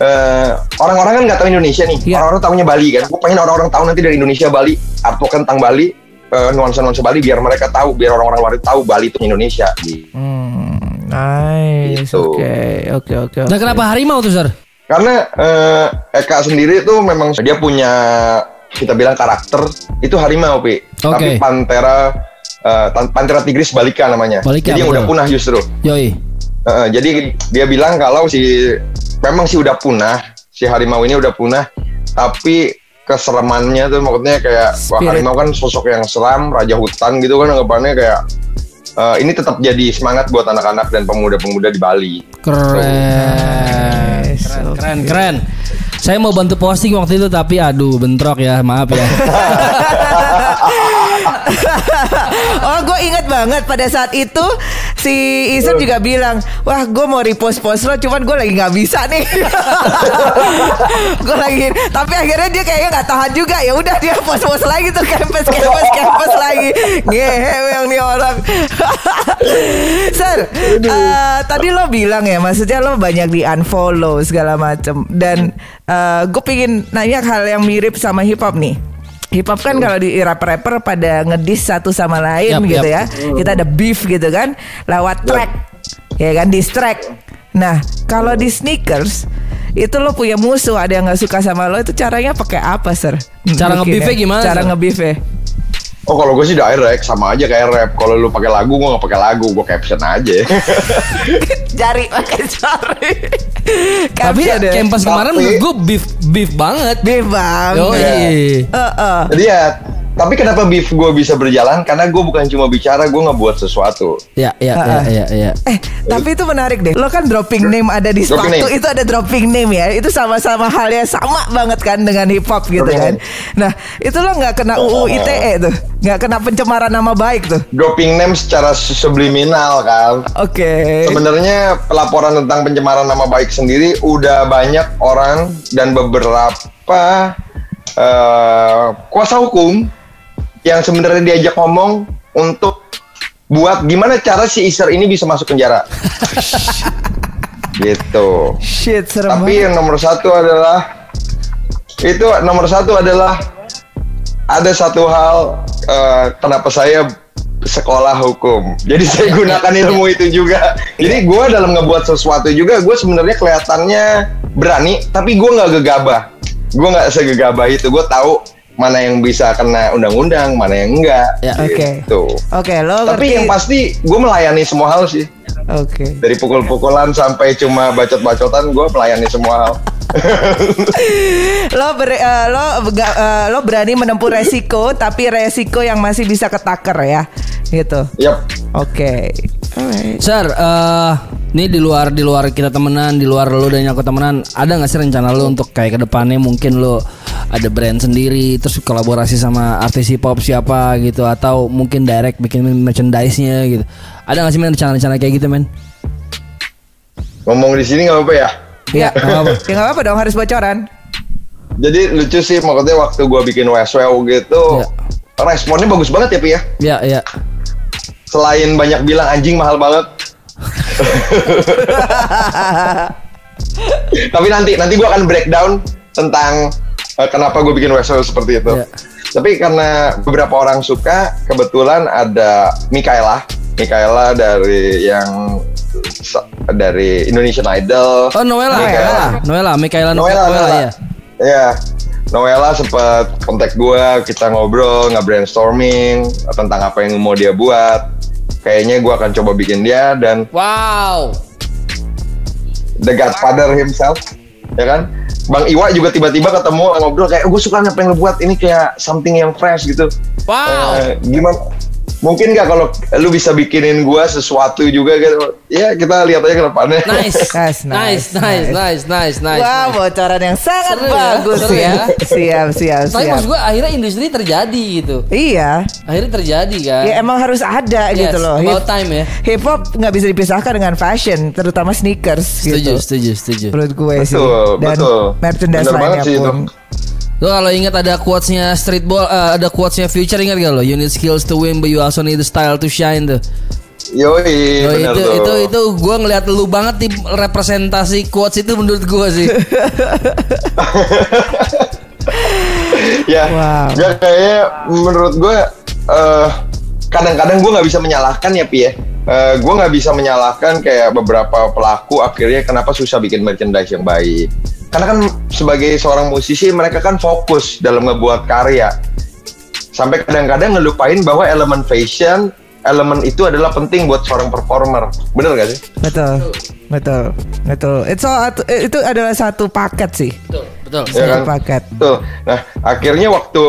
eh, orang-orang kan nggak tahu Indonesia nih, Iya. orang-orang tahunya Bali kan. Gue pengen orang-orang tahu nanti dari Indonesia Bali, artwork tentang Bali, eh, nuansa-nuansa Bali, biar mereka tahu, biar orang-orang luar tahu Bali itu Indonesia. Hmm, nice Gitu. oke oke oke Dan kenapa harimau tuh, Sar? Karena eh, Eka sendiri tuh memang dia punya kita bilang karakter itu harimau, Pi. Tapi Oke. pantera eh, tan- pantera tigris balika namanya. Balika, Jadi yang udah punah justru. Yoi. Heeh, jadi dia bilang kalau si memang sih udah punah, si harimau ini udah punah, tapi keseremannya tuh maksudnya kayak wah, Spirit. harimau kan sosok yang seram, raja hutan gitu kan anggapannya kayak eh, ini tetap jadi semangat buat anak-anak dan pemuda-pemuda di Bali. Keren. Nice, Keren, keren, keren. Saya mau bantu posting waktu itu tapi aduh bentrok ya, maaf ya. oh gue inget banget pada saat itu si Isan juga bilang wah gue mau repost post lo cuman gue lagi nggak bisa nih. Gue lagi tapi akhirnya dia kayaknya nggak tahan juga. Ya udah dia post post lagi tuh campus campus campus lagi. Ngehe yang nih orang. Sir eh, tadi lo bilang ya maksudnya lo banyak di unfollow segala macem. Dan gue pingin nanya hal yang mirip sama hip hop nih Hip hop kan kalau di rapper-rapper pada ngedis satu sama lain Yap, gitu yap. ya. Kita ada beef gitu kan lewat track. Ya kan diss track. Nah, kalau di sneakers itu lo punya musuh ada yang nggak suka sama lo itu caranya pakai apa, Sir? Cara Bikinnya. nge-beef-nya gimana, Cara Sir? Oh kalau gue sih direct sama aja kayak rap. Kalau lu pakai lagu gue nggak pakai lagu, gue caption aja. Jari pakai jari. Tapi ya. campus kemarin menurut gue beef beef banget. Beef bang. Yo, Iya. Heeh. Jadi ya, tapi kenapa beef gue bisa berjalan? Karena gue bukan cuma bicara, gue ngebuat sesuatu. Ya, ya, ya, ya, ya. Eh, tapi itu menarik deh. Lo kan dropping name ada di Dropping sepatu name. itu ada dropping name ya. Itu sama-sama halnya sama banget kan dengan hip hop gitu Dropping kan. name. Nah, itu lo nggak kena UU ITE tuh, nggak kena pencemaran nama baik tuh. Dropping name secara subliminal kan. Oke. Sebenarnya pelaporan tentang pencemaran nama baik sendiri udah banyak orang dan beberapa eh, kuasa hukum yang sebenarnya diajak ngomong untuk buat gimana cara si Iser ini bisa masuk penjara. gitu. Shit, serem Tapi banget. yang nomor satu adalah itu nomor satu adalah ada satu hal eh, kenapa saya sekolah hukum. Jadi saya gunakan ilmu itu juga. Jadi gue dalam ngebuat sesuatu juga gue sebenarnya kelihatannya berani, tapi gue nggak gegabah. Gue nggak segegabah itu. Gue tahu mana yang bisa kena undang-undang, mana yang enggak. Ya, Oke. Gitu. Oke, lo Tapi ngerti. yang pasti gue melayani semua hal sih. Oke. Dari pukul-pukulan sampai cuma bacot-bacotan, gue melayani semua hal. lo ber, eh, lo eh, lo berani menempuh resiko tapi resiko yang masih bisa ketaker ya. Gitu. Yap. Oke. Alright. Sir, eh ini di luar di luar kita temenan, di luar lo dan aku temenan, ada nggak sih rencana lo untuk kayak ke depannya mungkin lo ada brand sendiri, terus kolaborasi sama artis hip hop siapa gitu, atau mungkin direct bikin merchandise-nya gitu. Ada nggak sih men rencana-rencana kayak gitu men? Ngomong di sini nggak apa-apa ya? Ya, Nggak apa-apa. ya apa-apa dong harus bocoran. Jadi lucu sih maksudnya waktu gua bikin WSW gitu Iya. responnya bagus banget ya Pi ya. Ya ya. Selain banyak bilang anjing mahal banget. Tapi nanti nanti gua akan breakdown tentang eh, kenapa gue bikin WSW seperti itu. Iya. Tapi karena beberapa orang suka, kebetulan ada Mikaela, Mikaela dari yang dari Indonesian Idol. Oh Noella, Mikaela. Noella, Noella, Michaela Noella, Noella, Noella. ya. Iya. Noella sempat kontak gue, kita ngobrol, nggak brainstorming tentang apa yang mau dia buat. Kayaknya gue akan coba bikin dia dan Wow. The Godfather himself, ya kan? Bang Iwa juga tiba-tiba ketemu ngobrol kayak gue suka apa yang lu buat ini kayak something yang fresh gitu. Wow. Eh, gimana? Mungkin nggak kalau lu bisa bikinin gue sesuatu juga gitu? Ya kita lihat aja ke depannya. Nice. Nice, nice, nice, nice, nice, nice, nice. Wah, nice. bocoran yang sangat Seru ya, bagus ya. ya. Siap, siap, Tapi siap. maksud gue akhirnya industri terjadi gitu. Iya. Akhirnya terjadi kan. Ya emang harus ada Yes, gitu loh. about time ya. Hip hop nggak bisa dipisahkan dengan fashion, terutama sneakers Setuju, gitu. setuju, setuju. Menurut gue sih. Betul, Dan betul. merchandise lainnya sih pun. itu. Lo kalau ingat ada quotesnya streetball, eh, ada quotesnya future ingat gak lo? You need skills to win, but you also need the style to shine tuh. Yoi, Lo bener itu, tuh. itu itu gue ngeliat lu banget di representasi quotes itu menurut gue sih. ya, Wow. ya kayaknya menurut gue eh kadang-kadang gue nggak bisa menyalahkan ya pi ya. Eh, gue nggak bisa menyalahkan kayak beberapa pelaku akhirnya kenapa susah bikin merchandise yang baik. Karena kan sebagai seorang musisi mereka kan fokus dalam ngebuat karya. Sampai kadang-kadang ngelupain bahwa elemen fashion, elemen itu adalah penting buat seorang performer. Bener gak sih? Betul. Betul. Betul. Itu itu adalah satu paket sih. betul, betul. Ya Satu kan? paket. Tuh. Nah, akhirnya waktu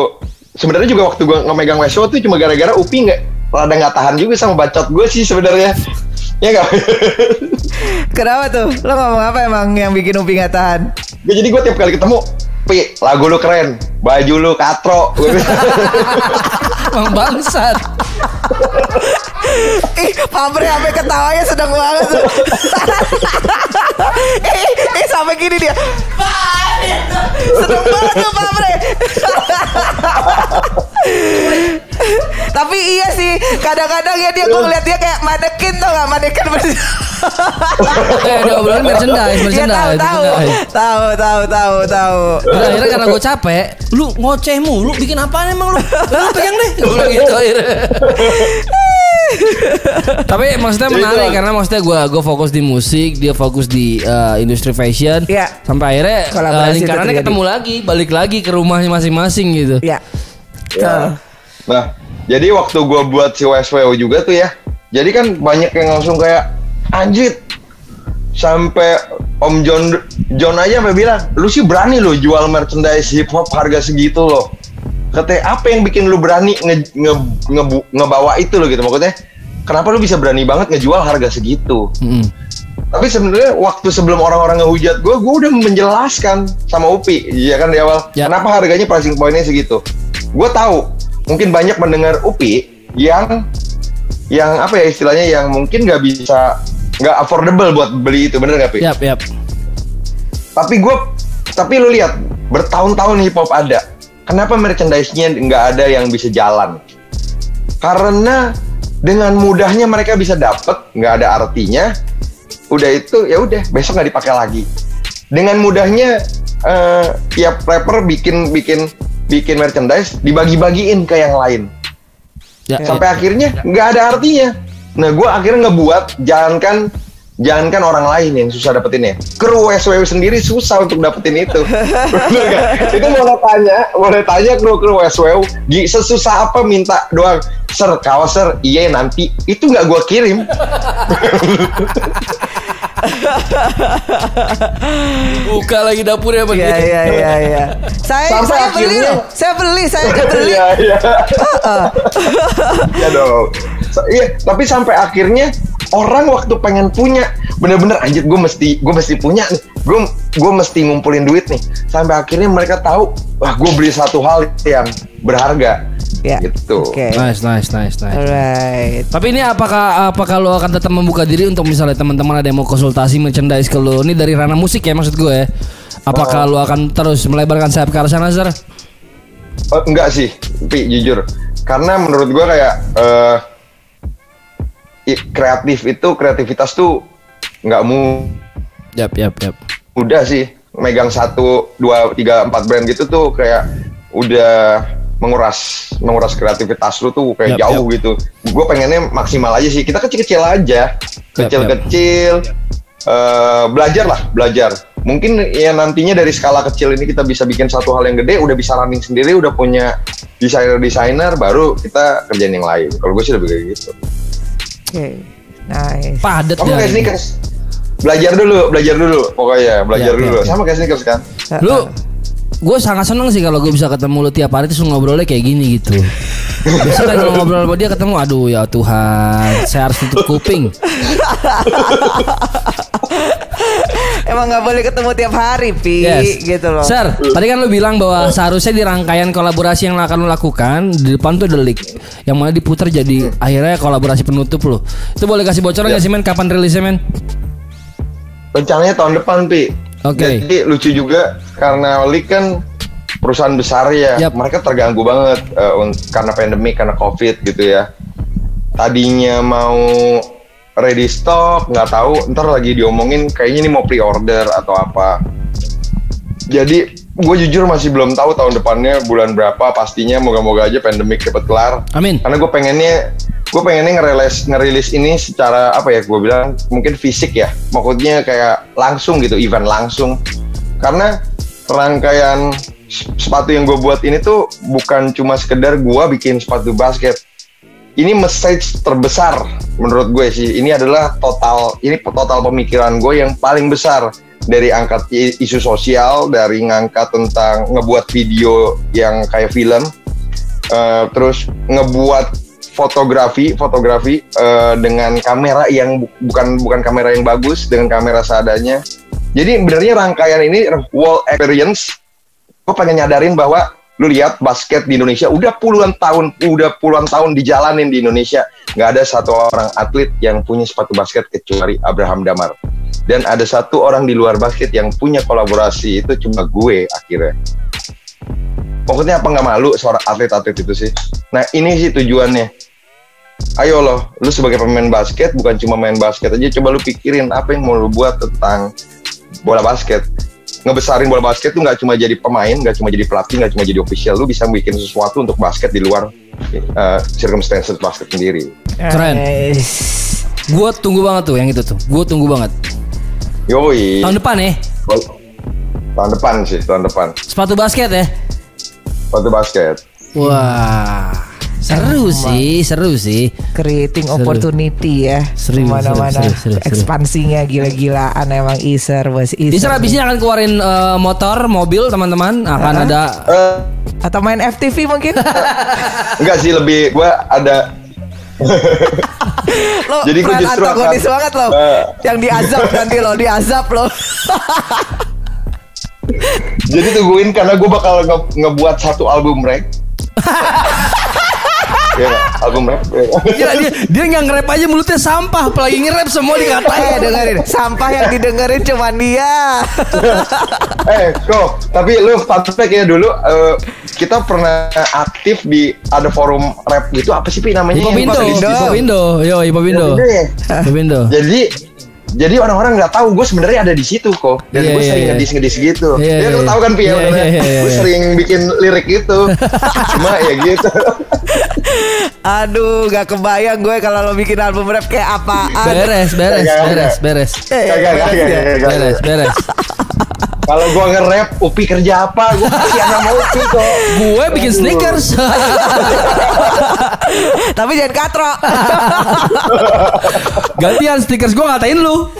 sebenarnya juga waktu gue ngemegang Weswo tuh cuma gara-gara Upi nggak rada nggak tahan juga sama bacot gue sih sebenarnya. ya nggak? Kenapa tuh? Lo ngomong apa emang yang bikin Upi nggak tahan? Gue jadi gue tiap kali ketemu, Pi, lagu lu keren. baju lu katro. Emang bangsat. Ih, pabrik sampai ketawanya sedang banget tuh. eh, eh, sampai gini dia. Sedang banget tuh pabrik. Tapi iya sih, kadang-kadang ya dia gue ngeliat dia kayak manekin tau gak manekin. Eh, udah obrolan merchandise, Iya tahu merchandise. tahu tahu tahu tahu tahu. Akhirnya karena gue capek, lu ngoceh mulu, bikin apaan emang lu? Lu pegang deh. Gue bilang gitu akhirnya. Tapi maksudnya Jadi menarik itu- karena maksudnya gue gue fokus di musik, dia fokus di eh, industri fashion. Iya. Sampai akhirnya itu lingkarannya ketemu lagi, balik lagi ke rumahnya masing-masing gitu. Ya. Ya. Nah, jadi waktu gua buat si WSWO juga tuh ya. Jadi kan banyak yang langsung kayak anjir sampai Om John John aja sampai bilang, "Lu sih berani lo jual merchandise hip hop harga segitu loh." Katanya apa yang bikin lu berani nge, nge, ngebu- ngebawa itu lo gitu maksudnya? Kenapa lu bisa berani banget ngejual harga segitu? Mm-mm. Tapi sebenarnya waktu sebelum orang-orang ngehujat gue, gue udah menjelaskan sama Upi, ya kan di awal, Ya. kenapa harganya pricing pointnya segitu. Gue tahu, mungkin banyak mendengar Upi yang yang apa ya istilahnya yang mungkin nggak bisa nggak affordable buat beli itu bener nggak Pi? Yap, yap. Tapi gue, tapi lu lihat bertahun-tahun hip hop ada, kenapa merchandise-nya nggak ada yang bisa jalan? Karena dengan mudahnya mereka bisa dapet, nggak ada artinya. Udah itu ya udah besok nggak dipakai lagi. Dengan mudahnya eh, tiap rapper bikin bikin bikin merchandise dibagi-bagiin ke yang lain Ya, sampai akhirnya nggak ada artinya. Nah, gue akhirnya ngebuat jangankan jangankan orang lain yang susah dapetinnya. Kru SWW sendiri susah untuk dapetin itu. Bener nggak? Itu boleh tanya, boleh tanya kru kru SWW, Gi, sesusah apa minta doang, ser kaos ser, iya nanti itu nggak gue kirim. buka lagi dapurnya Iya begitu. iya iya iya. Saya Sampai saya beli akhirnya-. Saya beli, saya aja beli. Iya iya. ya dong. Iya, tapi sampai akhirnya orang waktu pengen punya bener-bener anjir gue mesti gue mesti punya nih gue gue mesti ngumpulin duit nih sampai akhirnya mereka tahu wah gue beli satu hal yang berharga Ya. gitu Oke. Nice, nice, nice, nice. Alright. Tapi ini apakah apakah lo akan tetap membuka diri untuk misalnya teman-teman ada yang mau konsultasi merchandise ke lo? Ini dari ranah musik ya maksud gue. Apakah lo akan terus melebarkan sayap ke arah sana, Zar? Eh, enggak sih Pi jujur karena menurut gue kayak eh i- kreatif itu kreativitas tuh nggak mu Yap, yap, yap. udah sih megang satu dua tiga empat brand gitu tuh kayak udah menguras menguras kreativitas lu tuh kayak Yap, jauh gitu. Gue pengennya maksimal aja sih. Kita kecil-kecil aja. Kecil-kecil. eh, belajar lah belajar. Mungkin ya nantinya dari skala kecil ini kita bisa bikin satu hal yang gede udah bisa running sendiri udah punya desainer-desainer baru kita kerjain yang lain. Kalau gue sih lebih kayak gitu. Oke. Nice. Padat kamu ya. kayak sneakers? Belajar dulu belajar dulu pokoknya belajar Yap, dulu. yap, yap. sama kayak sneakers kan? Lu gue sangat seneng sih kalau gue bisa ketemu lu tiap hari terus ngobrolnya kayak gini gitu. Biasanya kalau ngobrol sama dia ketemu, aduh ya Tuhan, saya harus tutup kuping. Emang nggak boleh ketemu tiap hari, Pi, Yes. gitu loh. Sir, tadi kan lu bilang bahwa seharusnya di rangkaian kolaborasi yang akan lu lakukan di depan tuh ada leak yang mana diputar jadi akhirnya kolaborasi penutup lu. Itu boleh kasih bocoran Ya. nggak sih men? Kapan rilisnya men? rencananya tahun depan pi Oke. jadi lucu juga karena Lik kan perusahaan besar ya Yap. mereka terganggu banget un- karena pandemi karena covid gitu ya tadinya mau ready stock nggak tahu ntar lagi diomongin kayaknya ini mau pre-order atau apa jadi gue jujur masih belum tahu tahun depannya bulan berapa pastinya moga-moga aja pandemik cepet kelar Amin. karena gue pengennya gue pengennya ngerilis ngerilis ini secara apa ya gue bilang mungkin fisik ya. Maksudnya kayak langsung gitu event langsung. Karena rangkaian sepatu yang gue buat ini tuh bukan cuma sekedar gue bikin sepatu basket. Ini message terbesar menurut gue sih. Ini adalah total ini total pemikiran gue yang paling besar. Dari angkat isu sosial dari ngangkat tentang ngebuat video yang kayak film Eh, terus ngebuat fotografi fotografi eh, dengan kamera yang bu- bukan bukan kamera yang bagus dengan kamera seadanya jadi sebenarnya rangkaian ini wall experience gue pengen nyadarin bahwa lu lihat basket di Indonesia udah puluhan tahun, udah puluhan tahun dijalanin di Indonesia. Nggak ada satu orang atlet yang punya sepatu basket kecuali Abraham Damar. Dan ada satu orang di luar basket yang punya kolaborasi itu cuma gue akhirnya. Pokoknya apa nggak malu seorang atlet-atlet itu sih. Nah ini sih tujuannya. Ayo loh, lu sebagai pemain basket bukan cuma main basket aja, coba lu pikirin apa yang mau lu buat tentang bola basket ngebesarin bola basket tuh nggak cuma jadi pemain, nggak cuma jadi pelatih, nggak cuma jadi official. Lu bisa bikin sesuatu untuk basket di luar uh, circumstances basket sendiri. Keren. Nice. Gue tunggu banget tuh yang itu tuh. Gue tunggu banget. Yoi. Tahun depan ya. Tahun depan sih, tahun depan. Sepatu basket ya. Sepatu basket. Wah. Seru sih, seru sih. Creating Seru. opportunity ya Seru, Mana-mana seru, seru, seru, seru. Ekspansinya gila-gilaan emang Iser bos Iser Bisa abisnya akan keluarin eh, motor, mobil teman-teman akan ada Eh, Atau main FTV mungkin enggak sih lebih gua ada Lo Jadi peran justru antagonis akan- banget lo Eh. Yang diazab nanti lo Diazab lo jadi tungguin karena gue bakal nge- ngebuat satu album rap. ya, album rap. ya. Gila, dia dia nggak nge-rap aja mulutnya sampah apalagi nge-rap semua dikatain. dengerin Sampah yang didengerin cuman dia eh, kok, tapi lu fun fact ya dulu eh, kita pernah aktif di ada forum rap gitu apa sih Pi namanya? Di- Hipopindo, yo Hipopindo. Hipopindo ya? Jadi jadi orang-orang nggak tahu gue sebenarnya ada di situ kok dan Iya, gue iya, sering iya. ngedis ngedis gitu. Iya, ya iya, lu iya. tahu kan Pi ya Iya, udah, iya, iya, gue iya. sering bikin lirik itu. Cuma ya gitu. Aduh gak kebayang gue kalau lo bikin album rap kayak apaan Beres, beres, beres, beres. Beres. Beres, beres. Kalau gue nge-rap, Upi kerja apa? Gue kasih sama Upi kok. Gue bikin sneakers. Tapi jangan katro Gantian stickers gue ngatain lu.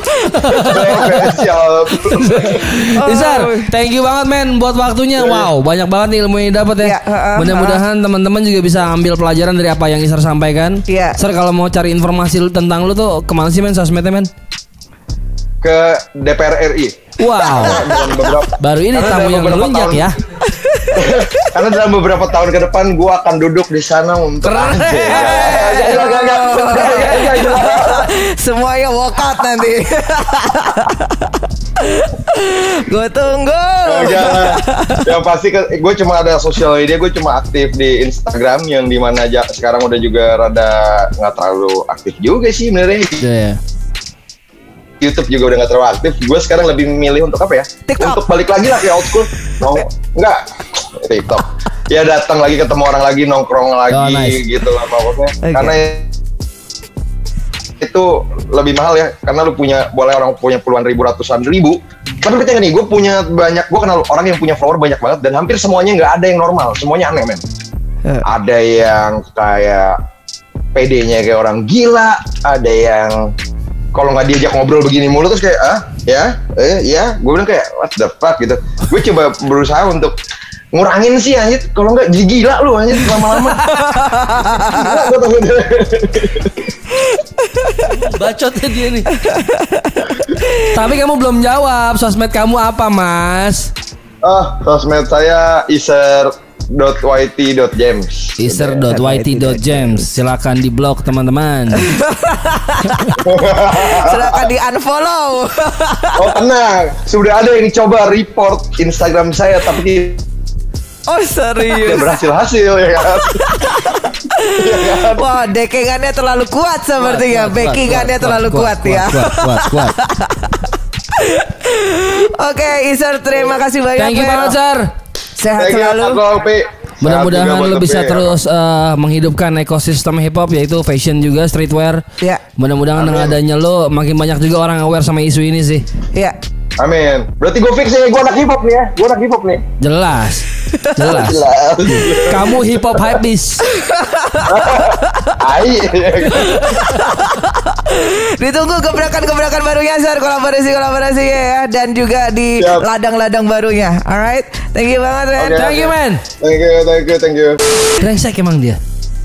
Isar, thank you banget men buat waktunya. Wow, banyak banget nih ilmu yang dapat ya. Ya, heeh, Mudah-mudahan teman-teman juga bisa ambil pelajaran dari apa yang Isar sampaikan. Iya. Sir kalau mau cari informasi tentang lu tuh ke mana sih men sosmednya men? Ke DPR RI. Wow, baru ini Karena tamu yang melunjak tahun- ya. Karena dalam beberapa tahun ke depan gue akan duduk di sana untuk Keren. Semuanya walkout nanti Gue tunggu. Yang pasti gue cuma ada sosial media, gue cuma aktif di Instagram yang di mana aja sekarang udah juga rada nggak terlalu aktif juga sih sebenarnya. Iya, ya. YouTube juga udah nggak terlalu aktif. Gue sekarang lebih memilih untuk apa ya? TikTok. Untuk balik lagi lah ke old school. No, enggak. TikTok. Ya datang lagi ketemu orang lagi nongkrong lagi Oh, nice. gitu lah pokoknya. Oke. Karena itu lebih mahal ya karena lu punya boleh orang punya puluhan ribu ratusan ribu tapi percaya nih gue punya banyak gue kenal orang yang punya follower banyak banget dan hampir semuanya nggak ada yang normal semuanya aneh men Eh. ada yang kayak PD-nya kayak orang gila ada yang kalau nggak diajak ngobrol begini mulu terus kayak ah ya? Eh ya? Gue bilang kayak what the fuck? gitu. Gue coba berusaha untuk ngurangin sih anjir. Kalau nggak jadi gila lu anjir lama-lama. Bacotnya dia nih. Tapi kamu belum jawab sosmed kamu apa, Mas? Ah, sosmed saya iser.yt.james. Iser.yt.james Silakan di blog teman-teman. Silakan di unfollow Oh tenang, sudah ada yang coba report Instagram saya tapi Oh tidak serius? Berhasil hasil ya kan. Iya kan? Wah dekengannya terlalu kuat sepertinya. Backingannya terlalu kuat, ya. Kuat, kuat, kuat. Oke Iser terima kasih banyak Thank you banget, Sir Sehat Thank selalu. Mudah-mudahan buat bisa ya. terus eh, menghidupkan ekosistem hip hop yaitu fashion juga streetwear. Ya Mudah-mudahan dengan adanya lo makin banyak juga orang aware sama isu ini sih. Ya Amin. Berarti gue fix ya, gue anak hip hop nih ya. Gue anak hip hop nih. Jelas. Jelas. Jelas. Kamu hip hop hypebeast. Ai. Ditunggu gebrakan-gebrakan barunya Sir Kolaborasi-kolaborasi ya Dan juga di Siap. ladang-ladang barunya Alright Thank you banget Ren Oke. Thank you man. Thank you, thank you, thank you. Brengsek emang dia.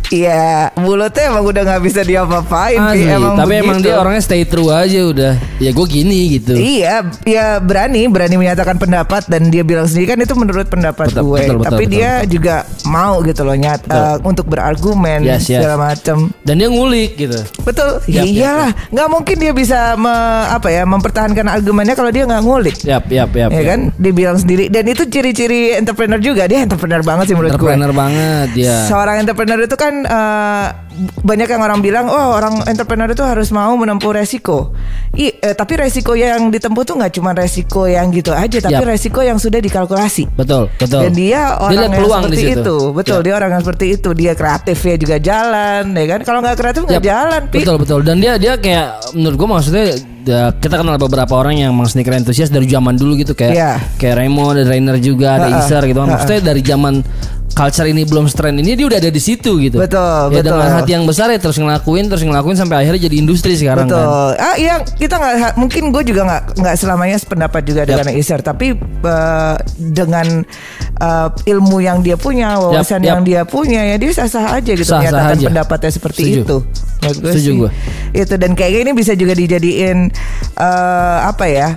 Iya, mulutnya emang udah nggak bisa diapa-apain. Pi. Asli. Emang Tapi emang begitu. dia orangnya stay true aja udah. Ya gue gini gitu. Iya, ya berani, berani menyatakan pendapat dan dia bilang sendiri kan itu menurut pendapat Betul, gue. betul, betul, Tapi betul, dia juga mau gitu loh nyat eh, untuk berargumen Yes, yes. segala macam. Dan dia ngulik gitu. Betul, ya Yap, yap, iyalah, nggak mungkin dia bisa me- apa ya mempertahankan argumennya kalau dia nggak ngulik. Yap, yap, yap. ya yap. kan, dia bilang sendiri dan itu ciri-ciri entrepreneur juga. Dia entrepreneur banget sih menurut gue. Entrepreneur banget dia. Seorang entrepreneur itu kan eh, banyak yang orang bilang, oh orang entrepreneur itu harus mau menempuh resiko. I, eh, tapi resiko yang ditempuh tuh nggak cuma resiko yang gitu aja, tapi Yap. resiko yang sudah dikalkulasi. Betul, betul. Dan dia orang lihat yang peluang seperti itu, betul. Ya. Dia orang yang seperti itu. Dia kreatifnya juga jalan, ya kan? Kalau nggak kreatif nggak Yap. jalan, Pi. Betul betul dan dia dia kayak menurut gua maksudnya ya, kita kenal beberapa orang yang emang sneaker enthusiast dari zaman dulu gitu kayak Iya. kayak Remo, ada Rainer juga, ada Ha-ha. Iser gitu kan. Maksudnya dari zaman culture ini belum trend ini dia udah ada di situ gitu. Betul, ya, betul. dengan hati yang besar ya terus ngelakuin terus ngelakuin sampai akhirnya jadi industri sekarang kan. Betul. Ah iya kita nggak mungkin gue juga nggak nggak selamanya sependapat juga dengan Iser tapi eh, dengan eh, ilmu yang dia punya wawasan Yap, yap. yang dia punya ya dia sah sah aja gitu Sah-sah menyatakan aja. pendapatnya seperti Setuju. itu. Gue Setuju sih. gue. Itu dan kayaknya ini bisa juga dijadiin eh, apa ya?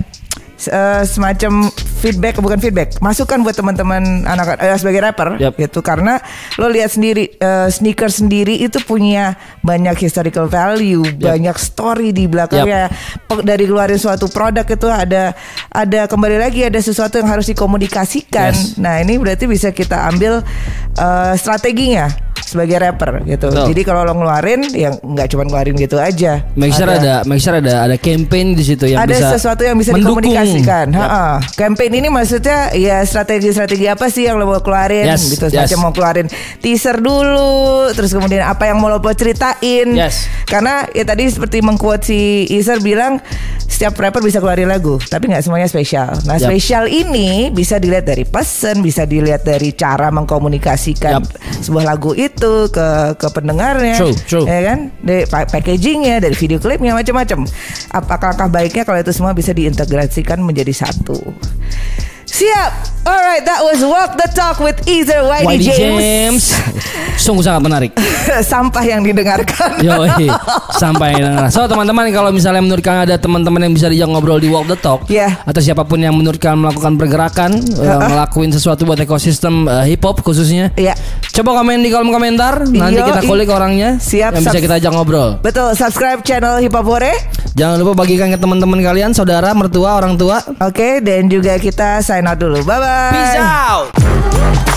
eh, semacam feedback bukan feedback masukan buat teman-teman anak eh, sebagai rapper Yap. gitu karena lo lihat sendiri eh, sneaker sendiri itu punya banyak historical value banyak story di belakangnya Pe- dari keluarin suatu produk itu ada ada kembali lagi ada sesuatu yang harus dikomunikasikan Yes. nah ini berarti bisa kita ambil eh, strateginya sebagai rapper gitu Betul. jadi kalau lo ngeluarin yang nggak cuma ngeluarin gitu aja Make sure ada, make sure ada ada campaign di situ yang ada bisa sesuatu yang bisa mendukung. dikomunikasikan. Yap. Ha-ha. Campaign ini maksudnya ya strategi-strategi apa sih yang lo mau keluarin Yes, gitu. yes. Semacam mau keluarin teaser dulu, terus kemudian apa yang mau lo mau ceritain. Yes. Karena ya tadi seperti mengquote si Iser bilang setiap rapper bisa keluarin lagu, tapi nggak semuanya spesial. Nah Yap. spesial ini bisa dilihat dari pesan, bisa dilihat dari cara mengkomunikasikan Yap. sebuah lagu itu ke ke pendengarnya, True, true. ya kan? Dari pa- packagingnya, dari video klipnya macam-macam. Apakah langkah baiknya kalau itu semua bisa diintegrasikan menjadi satu? Siap. Alright, that was Walk the Talk with Ether Whitey, Whitey James. James. Sungguh sangat menarik. Sampah yang didengarkan. Yo, sampai dengar. So teman-teman kalau misalnya menurut kalian ada teman-teman yang bisa diajak ngobrol di Walk the Talk Iya. atau siapa pun yang menurut kalian melakukan pergerakan, eh, ngelakuin sesuatu buat ekosistem eh, hip hop khususnya. Iya. Coba komen di kolom komentar, nanti Yo, kita i- kulik orangnya Siap, yang bisa kita ajak ngobrol. Betul, subscribe channel Hip Hop Hore. Jangan lupa bagikan ke teman-teman kalian, saudara, mertua, orang tua. Oke, dan juga kita sign out dulu. Bye bye. Peace out.